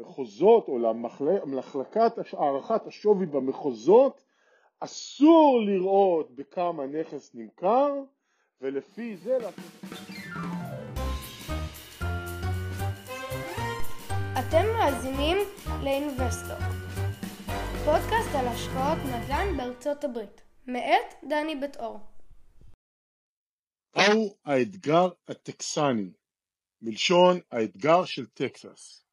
למחוזות או למחלקת הערכת השווי במחוזות אסור לראות בכמה נכס נמכר ולפי זה. אתם מאזינים לאינבסטור, פודקאסט על השקעות נדל"ן בארצות הברית, מאת דני בית אור. מהו האתגר הטקסני, מלשון האתגר של טקסס.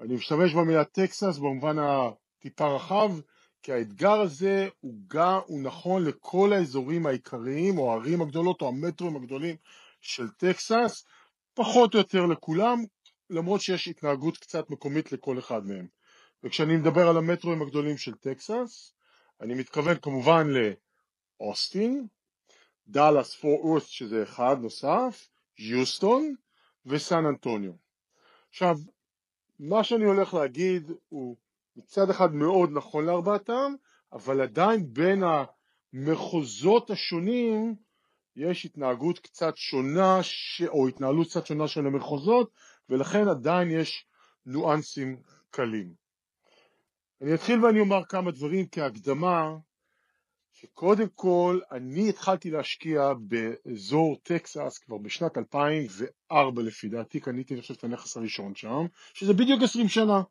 אני משתמש במילה טקסס במובן הטיפה רחב, כי האתגר הזה הוא גם, הוא נכון לכל האזורים העיקריים או הערים הגדולות או המטרואים הגדולים של טקסס, פחות או יותר לכולם, למרות שיש התנהגות קצת מקומית לכל אחד מהם. וכשאני מדבר על המטרואים הגדולים של טקסס, אני מתכוון כמובן לאוסטין, דאלאס פור אורס שזה אחד נוסף, יוסטון וסן אנטוניו. עכשיו, מה שאני הולך להגיד הוא מצד אחד מאוד נכון לארבעתם, אבל עדיין בין המחוזות השונים יש התנהגות קצת שונה ש... או התנהלות קצת שונה של המחוזות ולכן עדיין יש ניואנסים קלים. אני אתחיל ואני אומר כמה דברים כהקדמה שקודם כל אני התחלתי להשקיע באזור טקסס כבר בשנת 2004 לפי דעתי, קניתי אני חושב את הנכס הראשון שם, שזה בדיוק 20 שנה.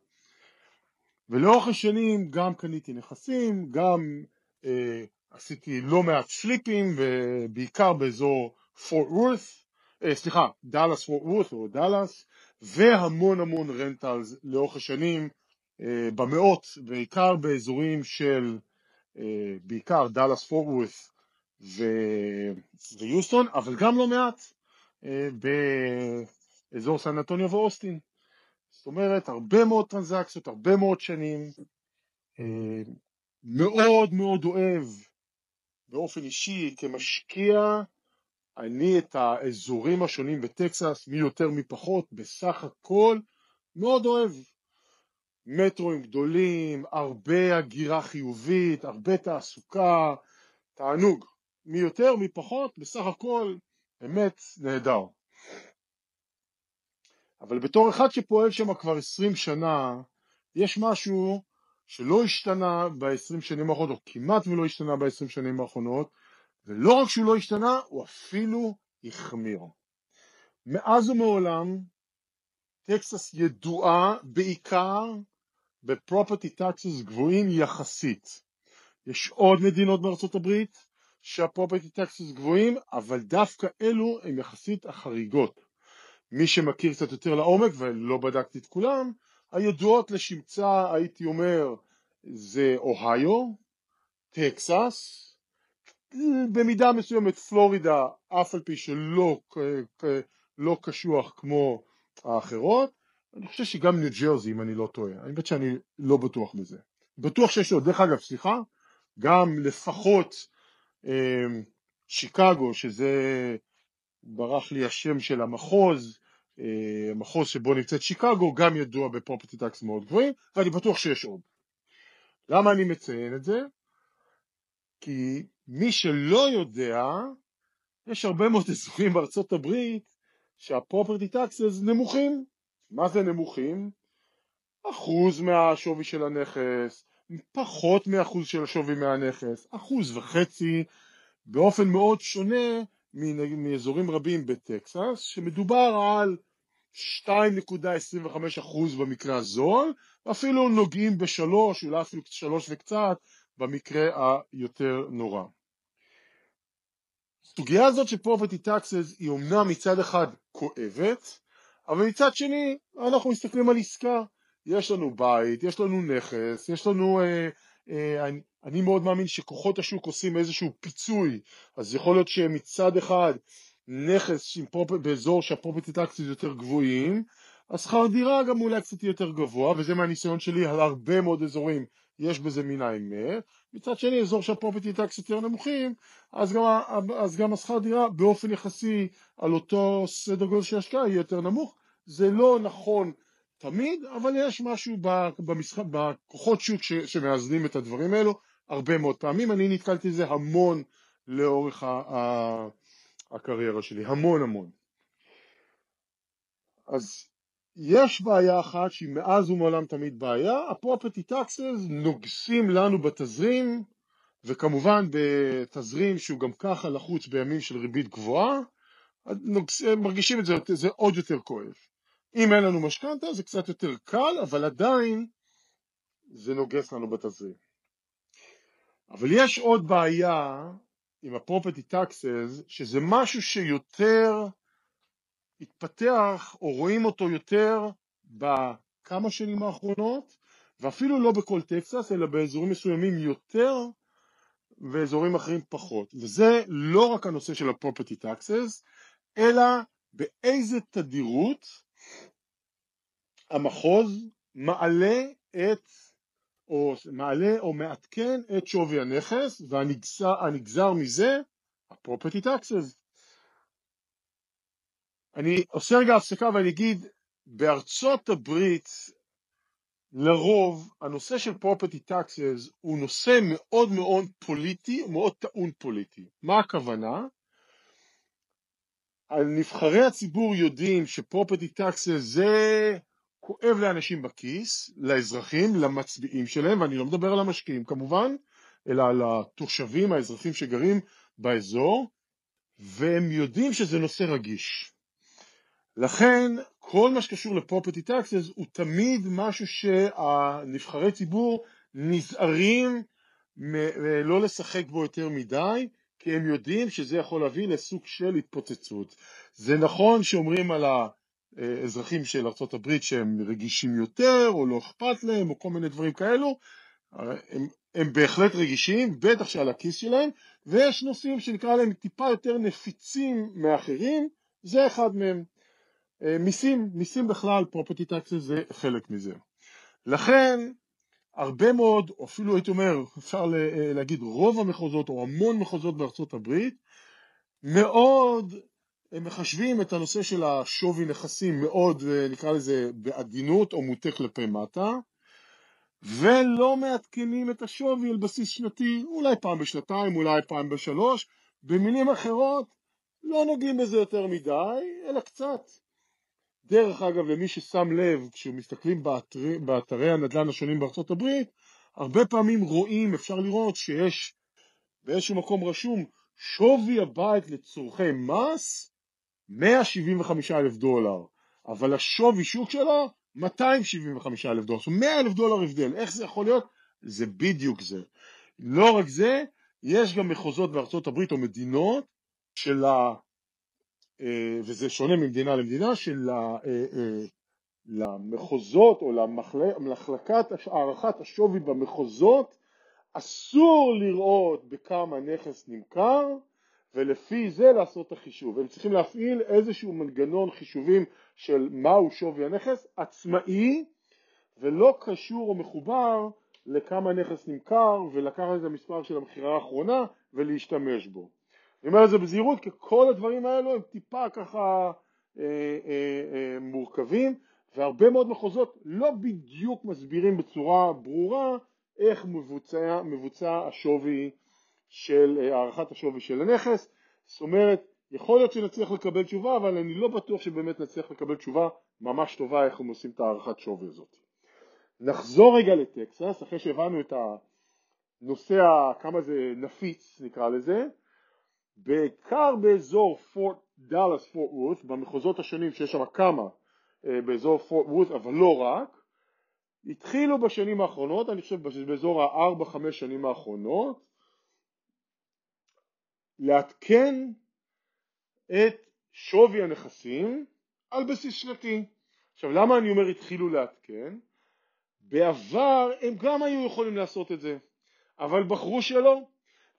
ולאורך השנים גם קניתי נכסים, גם אה, עשיתי לא מעט סליפים, ובעיקר באזור פורט וורת, אה, סליחה, דאלאס פורט וורת או דאלאס, והמון המון רנטלס לאורך השנים, אה, במאות, בעיקר באזורים של בעיקר דאלאס פורט וורת ויוסטון, אבל גם לא מעט אה, באזור סן אנטוניו ואוסטין. זאת אומרת, הרבה מאוד טרנזקציות, הרבה מאוד שנים, אה, מאוד מאוד אוהב באופן אישי כמשקיע אני את האזורים השונים בטקסס, מי יותר מי פחות, בסך הכל מאוד אוהב. מטרואים גדולים, הרבה הגירה חיובית, הרבה תעסוקה, תענוג. מי יותר מי פחות, בסך הכל באמת נהדר. אבל בתור אחד שפועל שם כבר עשרים שנה, יש משהו שלא השתנה בעשרים שנים האחרונות, או כמעט ולא השתנה בעשרים שנים האחרונות, ולא רק שהוא לא השתנה, הוא אפילו החמיר. מאז ומעולם, טקסס ידועה בעיקר בפרופרטי טקסס גבוהים יחסית. יש עוד מדינות בארצות הברית שהפרופרטי טקסס גבוהים, אבל דווקא אלו הם יחסית החריגות. מי שמכיר קצת יותר לעומק, ולא בדקתי את כולם, הידועות לשמצה, הייתי אומר, זה אוהיו, טקסס, במידה מסוימת פלורידה, אף על פי שלא לא קשוח כמו האחרות, אני חושב שגם ניו ג'רזי אם אני לא טועה, באמת שאני לא בטוח בזה. בטוח שיש עוד, דרך אגב, סליחה, גם לפחות אה, שיקגו, שזה ברח לי השם של המחוז, אה, המחוז שבו נמצאת שיקגו, גם ידוע בפרופרטי טקס מאוד גבוהים, ואני בטוח שיש עוד. למה אני מציין את זה? כי מי שלא יודע, יש הרבה מאוד אזורים בארצות הברית שהפרופרטי טקסס נמוכים. מה זה נמוכים? אחוז מהשווי של הנכס, פחות מאחוז של השווי מהנכס, אחוז וחצי, באופן מאוד שונה מאזורים רבים בטקסס, שמדובר על 2.25% במקרה הזול, ואפילו נוגעים בשלוש, אולי אפילו שלוש וקצת, במקרה היותר נורא. הסוגיה הזאת של property taxes היא אומנם מצד אחד כואבת, אבל מצד שני אנחנו מסתכלים על עסקה. יש לנו בית, יש לנו נכס, יש לנו... אה, אה, אני, אני מאוד מאמין שכוחות השוק עושים איזשהו פיצוי, אז יכול להיות שמצד אחד נכס prop... באזור שה property taxes יותר גבוהים, השכר דירה גם אולי קצת יותר גבוה, וזה מהניסיון שלי על הרבה מאוד אזורים יש בזה מן האמת, מצד שני אזור שהפרופטי טקס יותר נמוכים, אז גם, אז גם השכר דירה באופן יחסי על אותו סדר גודל של השקעה יהיה יותר נמוך, זה לא נכון תמיד, אבל יש משהו במשחק, בכוחות שוק ש, שמאזנים את הדברים האלו הרבה מאוד פעמים, אני נתקלתי בזה המון לאורך ה, ה, הקריירה שלי, המון המון. אז יש בעיה אחת שהיא מאז ומעולם תמיד בעיה, הפרופטי טקסס נוגסים לנו בתזרים וכמובן בתזרים שהוא גם ככה לחוץ בימים של ריבית גבוהה, נוגס, מרגישים את זה, זה עוד יותר כואב. אם אין לנו משכנתה זה קצת יותר קל, אבל עדיין זה נוגס לנו בתזרים. אבל יש עוד בעיה עם הפרופטי טקסס, שזה משהו שיותר התפתח או רואים אותו יותר בכמה שנים האחרונות ואפילו לא בכל טקסס אלא באזורים מסוימים יותר ואזורים אחרים פחות וזה לא רק הנושא של ה-property taxes אלא באיזה תדירות המחוז מעלה את או מעלה או מעדכן את שווי הנכס והנגזר מזה ה-property taxes אני עושה רגע הפסקה ואני אגיד, בארצות הברית לרוב הנושא של property taxes הוא נושא מאוד מאוד פוליטי, מאוד טעון פוליטי. מה הכוונה? נבחרי הציבור יודעים ש-property taxes זה כואב לאנשים בכיס, לאזרחים, למצביעים שלהם, ואני לא מדבר על המשקיעים כמובן, אלא על התושבים, האזרחים שגרים באזור, והם יודעים שזה נושא רגיש. לכן כל מה שקשור לפרופטי טקסס הוא תמיד משהו שהנבחרי ציבור נזהרים לא לשחק בו יותר מדי כי הם יודעים שזה יכול להביא לסוג של התפוצצות. זה נכון שאומרים על האזרחים של ארה"ב שהם רגישים יותר או לא אכפת להם או כל מיני דברים כאלו, הם, הם בהחלט רגישים, בטח שעל הכיס שלהם, ויש נושאים שנקרא להם טיפה יותר נפיצים מאחרים, זה אחד מהם. אה, מיסים, מיסים בכלל, property taxes זה חלק מזה. לכן הרבה מאוד, או אפילו הייתי אומר, אפשר אה, להגיד רוב המחוזות או המון מחוזות בארצות הברית, מאוד הם מחשבים את הנושא של השווי נכסים מאוד, אה, נקרא לזה, בעדינות או מוטה כלפי מטה, ולא מעדכנים את השווי על בסיס שנתי, אולי פעם בשנתיים, אולי פעם בשלוש, במילים אחרות, לא נוגעים בזה יותר מדי, אלא קצת. דרך אגב, למי ששם לב, כשמסתכלים באתרי, באתרי הנדל"ן השונים בארצות הברית, הרבה פעמים רואים, אפשר לראות שיש באיזשהו מקום רשום שווי הבית לצורכי מס 175 אלף דולר, אבל השווי שוק שלו 275 אלף דולר, זאת אומרת 100 אלף דולר הבדל, איך זה יכול להיות? זה בדיוק זה. לא רק זה, יש גם מחוזות בארצות הברית או מדינות של אה, וזה שונה ממדינה למדינה, שלמחוזות אה, אה, או למחלקת הערכת השווי במחוזות אסור לראות בכמה נכס נמכר ולפי זה לעשות את החישוב. הם צריכים להפעיל איזשהו מנגנון חישובים של מהו שווי הנכס עצמאי ולא קשור או מחובר לכמה נכס נמכר ולקחת את המספר של המכירה האחרונה ולהשתמש בו. אני אומר את זה בזהירות כי כל הדברים האלו הם טיפה ככה אה, אה, אה, מורכבים והרבה מאוד מחוזות לא בדיוק מסבירים בצורה ברורה איך מבוצע, מבוצע השווי של אה, הערכת השווי של הנכס. זאת אומרת יכול להיות שנצליח לקבל תשובה אבל אני לא בטוח שבאמת נצליח לקבל תשובה ממש טובה איך הם עושים את הערכת שווי הזאת. נחזור רגע לטקסס אחרי שהבנו את הנושא כמה זה נפיץ נקרא לזה בעיקר באזור פורט דאלאס פורט וורת, במחוזות השונים שיש שם כמה אה, באזור פורט וורת אבל לא רק, התחילו בשנים האחרונות, אני חושב באזור הארבע חמש שנים האחרונות, לעדכן את שווי הנכסים על בסיס שנתי. עכשיו למה אני אומר התחילו לעדכן? בעבר הם גם היו יכולים לעשות את זה, אבל בחרו שלא.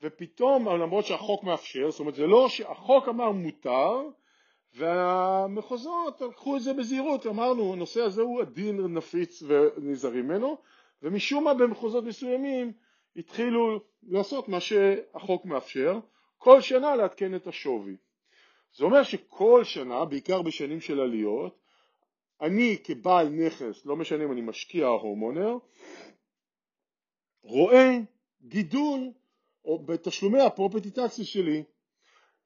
ופתאום למרות שהחוק מאפשר, זאת אומרת זה לא שהחוק אמר מותר והמחוזות לקחו את זה בזהירות, אמרנו הנושא הזה הוא עדין נפיץ ונזהרים ממנו ומשום מה במחוזות מסוימים התחילו לעשות מה שהחוק מאפשר, כל שנה לעדכן את השווי. זה אומר שכל שנה, בעיקר בשנים של עליות, אני כבעל נכס, לא משנה אם אני משקיע או הומונר, רואה גידול או בתשלומי הפרופטי טקסי שלי.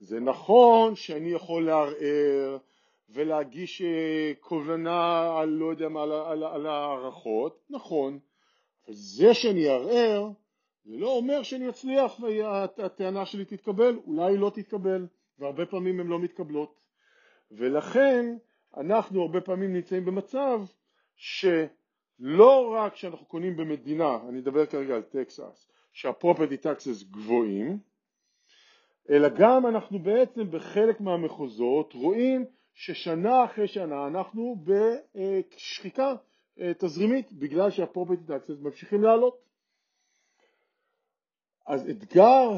זה נכון שאני יכול לערער ולהגיש אה, קובלנה על לא יודע מה, על, על, על הערכות, נכון, אבל זה שאני אערער זה לא אומר שאני אצליח והטענה שלי תתקבל, אולי היא לא תתקבל, והרבה פעמים הן לא מתקבלות. ולכן אנחנו הרבה פעמים נמצאים במצב שלא רק שאנחנו קונים במדינה, אני אדבר כרגע על טקסס, שהפרופרטי טקסס גבוהים, אלא גם אנחנו בעצם בחלק מהמחוזות רואים ששנה אחרי שנה אנחנו בשחיקה אה, תזרימית בגלל שהפרופרטי טקסס ממשיכים לעלות. אז אתגר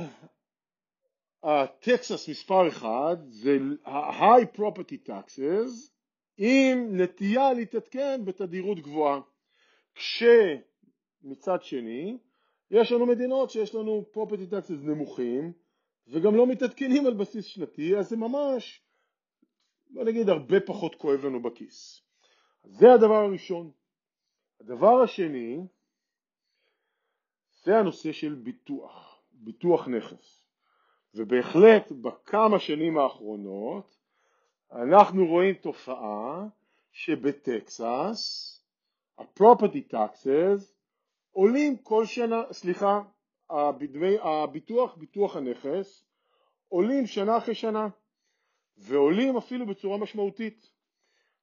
הטקסס מספר אחד זה ה-high property taxes עם נטייה להתעדכן בתדירות גבוהה כשמצד שני יש לנו מדינות שיש לנו property taxes נמוכים וגם לא מתעדכנים על בסיס שנתי אז זה ממש בוא נגיד הרבה פחות כואב לנו בכיס זה הדבר הראשון הדבר השני זה הנושא של ביטוח, ביטוח נכס. ובהחלט בכמה שנים האחרונות אנחנו רואים תופעה שבטקסס ה-property taxes עולים כל שנה, סליחה, דמי הביטוח, ביטוח הנכס, עולים שנה אחרי שנה ועולים אפילו בצורה משמעותית.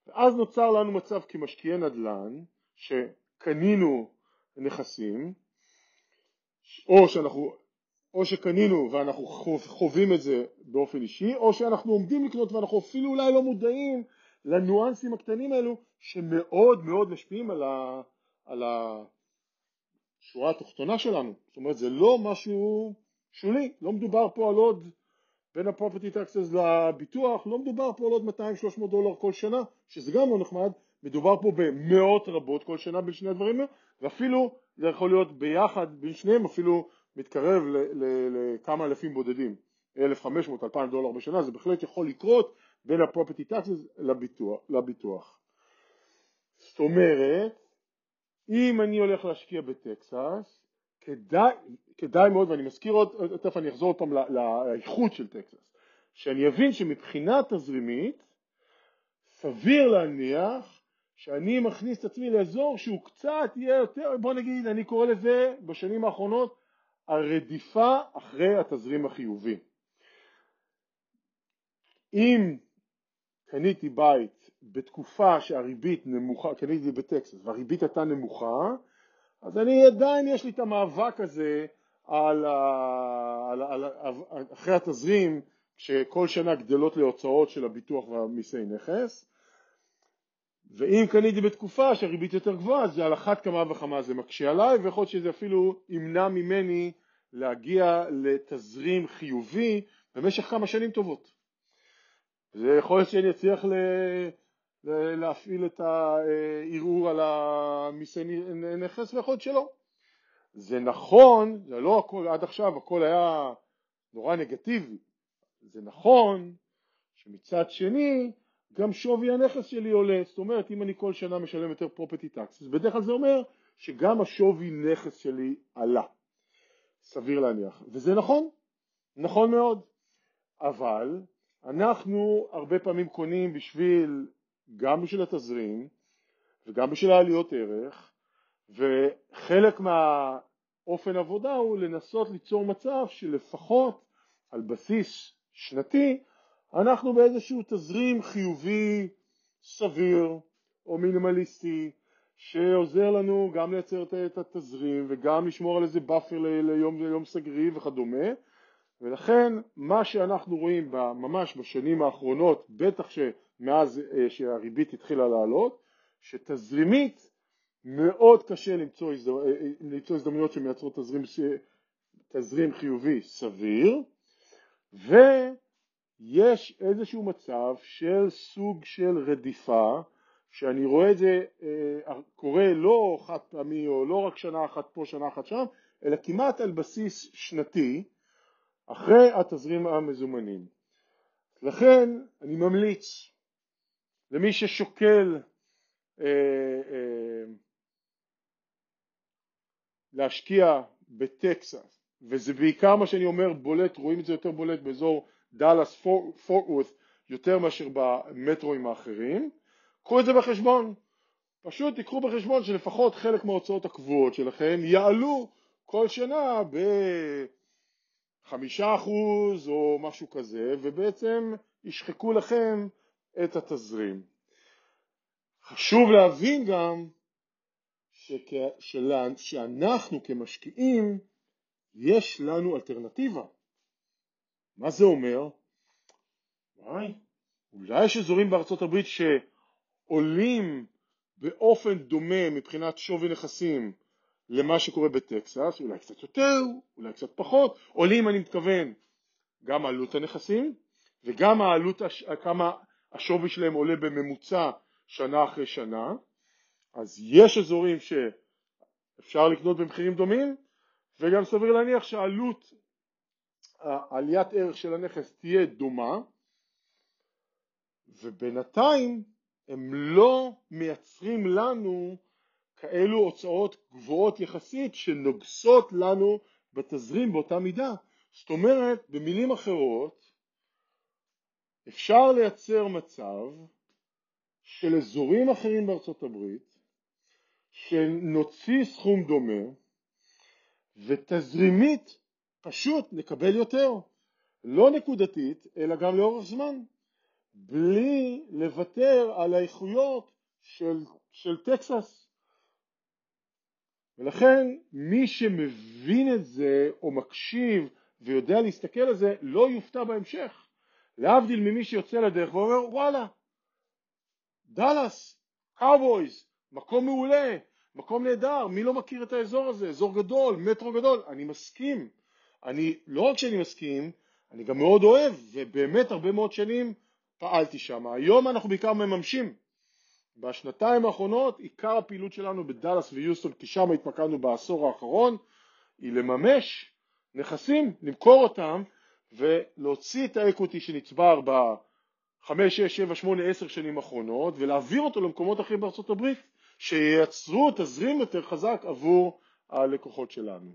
ואז נוצר לנו מצב כמשקיעי נדל"ן שקנינו נכסים או שאנחנו, או שקנינו ואנחנו חווים את זה באופן אישי, או שאנחנו עומדים לקנות ואנחנו אפילו אולי לא מודעים לניואנסים הקטנים האלו שמאוד מאוד משפיעים על, ה, על השורה התחתונה שלנו. זאת אומרת זה לא משהו שולי, לא מדובר פה על עוד בין ה-property taxes לביטוח, לא מדובר פה על עוד 200-300 דולר כל שנה, שזה גם לא נחמד, מדובר פה במאות רבות כל שנה בין שני הדברים האלה, ואפילו זה יכול להיות ביחד בין שניהם אפילו מתקרב לכמה אלפים בודדים, 1,500, 2,000 דולר בשנה, זה בהחלט יכול לקרות בין ה-property taxes לביטוח, לביטוח. זאת אומרת, אם אני הולך להשקיע בטקסס, כדאי, כדאי מאוד, ואני מזכיר עוד, תכף אני אחזור עוד פעם לאיכות של טקסס, שאני אבין שמבחינה תזרימית סביר להניח שאני מכניס את עצמי לאזור שהוא קצת יהיה יותר, בוא נגיד, אני קורא לזה בשנים האחרונות הרדיפה אחרי התזרים החיובי. אם קניתי בית בתקופה שהריבית נמוכה, קניתי בטקסס והריבית הייתה נמוכה, אז אני עדיין יש לי את המאבק הזה על, על, על, על, אחרי התזרים שכל שנה גדלות לי הוצאות של הביטוח והמיסי נכס ואם קניתי בתקופה שהריבית יותר גבוהה זה על אחת כמה וכמה זה מקשה עליי ויכול להיות שזה אפילו ימנע ממני להגיע לתזרים חיובי במשך כמה שנים טובות. זה יכול להיות שאני אצליח ל... להפעיל את הערעור על המיסי נכס ויכול להיות שלא. זה נכון, זה לא הכל, עד עכשיו הכל היה נורא נגטיבי, זה נכון שמצד שני גם שווי הנכס שלי עולה, זאת אומרת אם אני כל שנה משלם יותר פרופטי טקס, בדרך כלל זה אומר שגם השווי נכס שלי עלה, סביר להניח, וזה נכון, נכון מאוד, אבל אנחנו הרבה פעמים קונים בשביל, גם בשביל התזרים וגם בשביל העליות ערך, וחלק מהאופן עבודה הוא לנסות ליצור מצב שלפחות על בסיס שנתי אנחנו באיזשהו תזרים חיובי סביר או מינימליסטי שעוזר לנו גם לייצר את התזרים וגם לשמור על איזה buffer ליום, ליום סגרירי וכדומה ולכן מה שאנחנו רואים ממש בשנים האחרונות, בטח שמאז אה, שהריבית התחילה לעלות, שתזרימית מאוד קשה למצוא, הזדמנ... אה, אה, למצוא הזדמנויות שמייצרות תזרים, תזרים חיובי סביר ו... יש איזשהו מצב של סוג של רדיפה שאני רואה את זה קורה לא חד פעמי או לא רק שנה אחת פה שנה אחת שם אלא כמעט על בסיס שנתי אחרי התזרים המזומנים. לכן אני ממליץ למי ששוקל אה, אה, להשקיע בטקסס וזה בעיקר מה שאני אומר בולט, רואים את זה יותר בולט באזור דאלאס, פורט וורת יותר מאשר במטרואים האחרים, קחו את זה בחשבון. פשוט תיקחו בחשבון שלפחות חלק מההוצאות הקבועות שלכם יעלו כל שנה בחמישה אחוז או משהו כזה, ובעצם ישחקו לכם את התזרים. חשוב להבין גם. שאנחנו כמשקיעים יש לנו אלטרנטיבה. מה זה אומר? וואי, אולי יש אזורים בארצות הברית שעולים באופן דומה מבחינת שווי נכסים למה שקורה בטקסס, אולי קצת יותר, אולי קצת פחות, עולים אני מתכוון גם עלות הנכסים וגם העלות, כמה השווי שלהם עולה בממוצע שנה אחרי שנה, אז יש אזורים שאפשר לקנות במחירים דומים וגם סביר להניח שעלות עליית ערך של הנכס תהיה דומה ובינתיים הם לא מייצרים לנו כאלו הוצאות גבוהות יחסית שנוגסות לנו בתזרים באותה מידה. זאת אומרת, במילים אחרות, אפשר לייצר מצב של אזורים אחרים בארצות הברית שנוציא סכום דומה ותזרימית פשוט נקבל יותר, לא נקודתית אלא גם לאורך זמן, בלי לוותר על האיכויות של, של טקסס. ולכן מי שמבין את זה או מקשיב ויודע להסתכל על זה לא יופתע בהמשך. להבדיל ממי שיוצא לדרך ואומר וואלה, דאלאס, קאובויז, מקום מעולה, מקום נהדר, מי לא מכיר את האזור הזה, אזור גדול, מטרו גדול, אני מסכים. אני, לא רק שאני מסכים, אני גם מאוד אוהב, ובאמת הרבה מאוד שנים פעלתי שם. היום אנחנו בעיקר מממשים. בשנתיים האחרונות עיקר הפעילות שלנו בדאלאס ויוסטון, כי שם התמקדנו בעשור האחרון, היא לממש נכסים, למכור אותם ולהוציא את האקוטי שנצבר בחמש, שש, שבע, שמונה, עשר שנים האחרונות ולהעביר אותו למקומות אחרים בארצות הברית שייצרו תזרים יותר חזק עבור הלקוחות שלנו.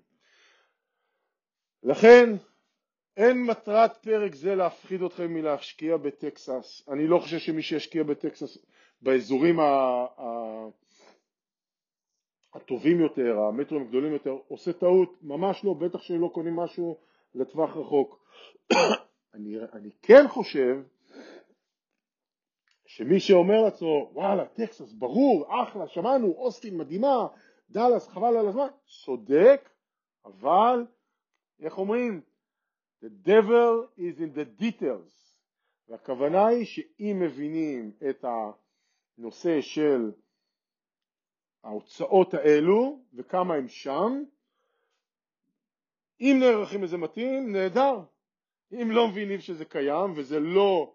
לכן אין מטרת פרק זה להפחיד אתכם מלהשקיע בטקסס. אני לא חושב שמי שישקיע בטקסס באזורים הטובים יותר, המטרים הגדולים יותר, עושה טעות, ממש לא, בטח שלא קונים משהו לטווח רחוק. אני, אני כן חושב שמי שאומר לעצמו, וואלה, טקסס, ברור, אחלה, שמענו, אוסטין מדהימה, דאלאס, חבל על הזמן, צודק, אבל, איך אומרים, the devil is in the details, והכוונה היא שאם מבינים את הנושא של ההוצאות האלו וכמה הם שם, אם נערכים לזה מתאים, נהדר. אם לא מבינים שזה קיים וזה לא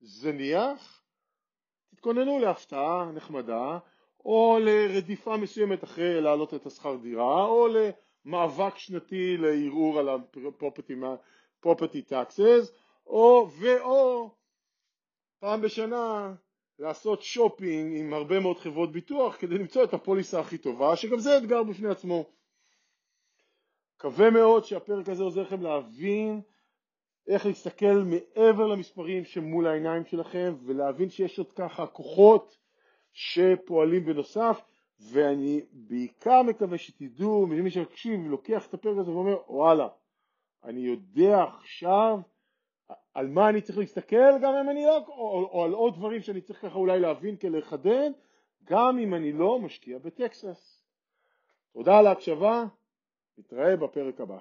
זניח, תתכוננו להפתעה נחמדה, או לרדיפה מסוימת אחרי להעלות את השכר דירה, או למאבק שנתי לערעור על ה-property taxes, או ואו פעם בשנה לעשות שופינג עם הרבה מאוד חברות ביטוח כדי למצוא את הפוליסה הכי טובה, שגם זה אתגר בפני עצמו. מקווה מאוד שהפרק הזה עוזר לכם להבין איך להסתכל מעבר למספרים שמול העיניים שלכם ולהבין שיש עוד ככה כוחות שפועלים בנוסף ואני בעיקר מקווה שתדעו, מי שמקשיב ולוקח את הפרק הזה ואומר וואלה, אני יודע עכשיו על מה אני צריך להסתכל גם אם אני לא, או, או על עוד דברים שאני צריך ככה אולי להבין כדי לחדד, גם אם אני לא משקיע בטקסס. תודה על ההקשבה, נתראה בפרק הבא.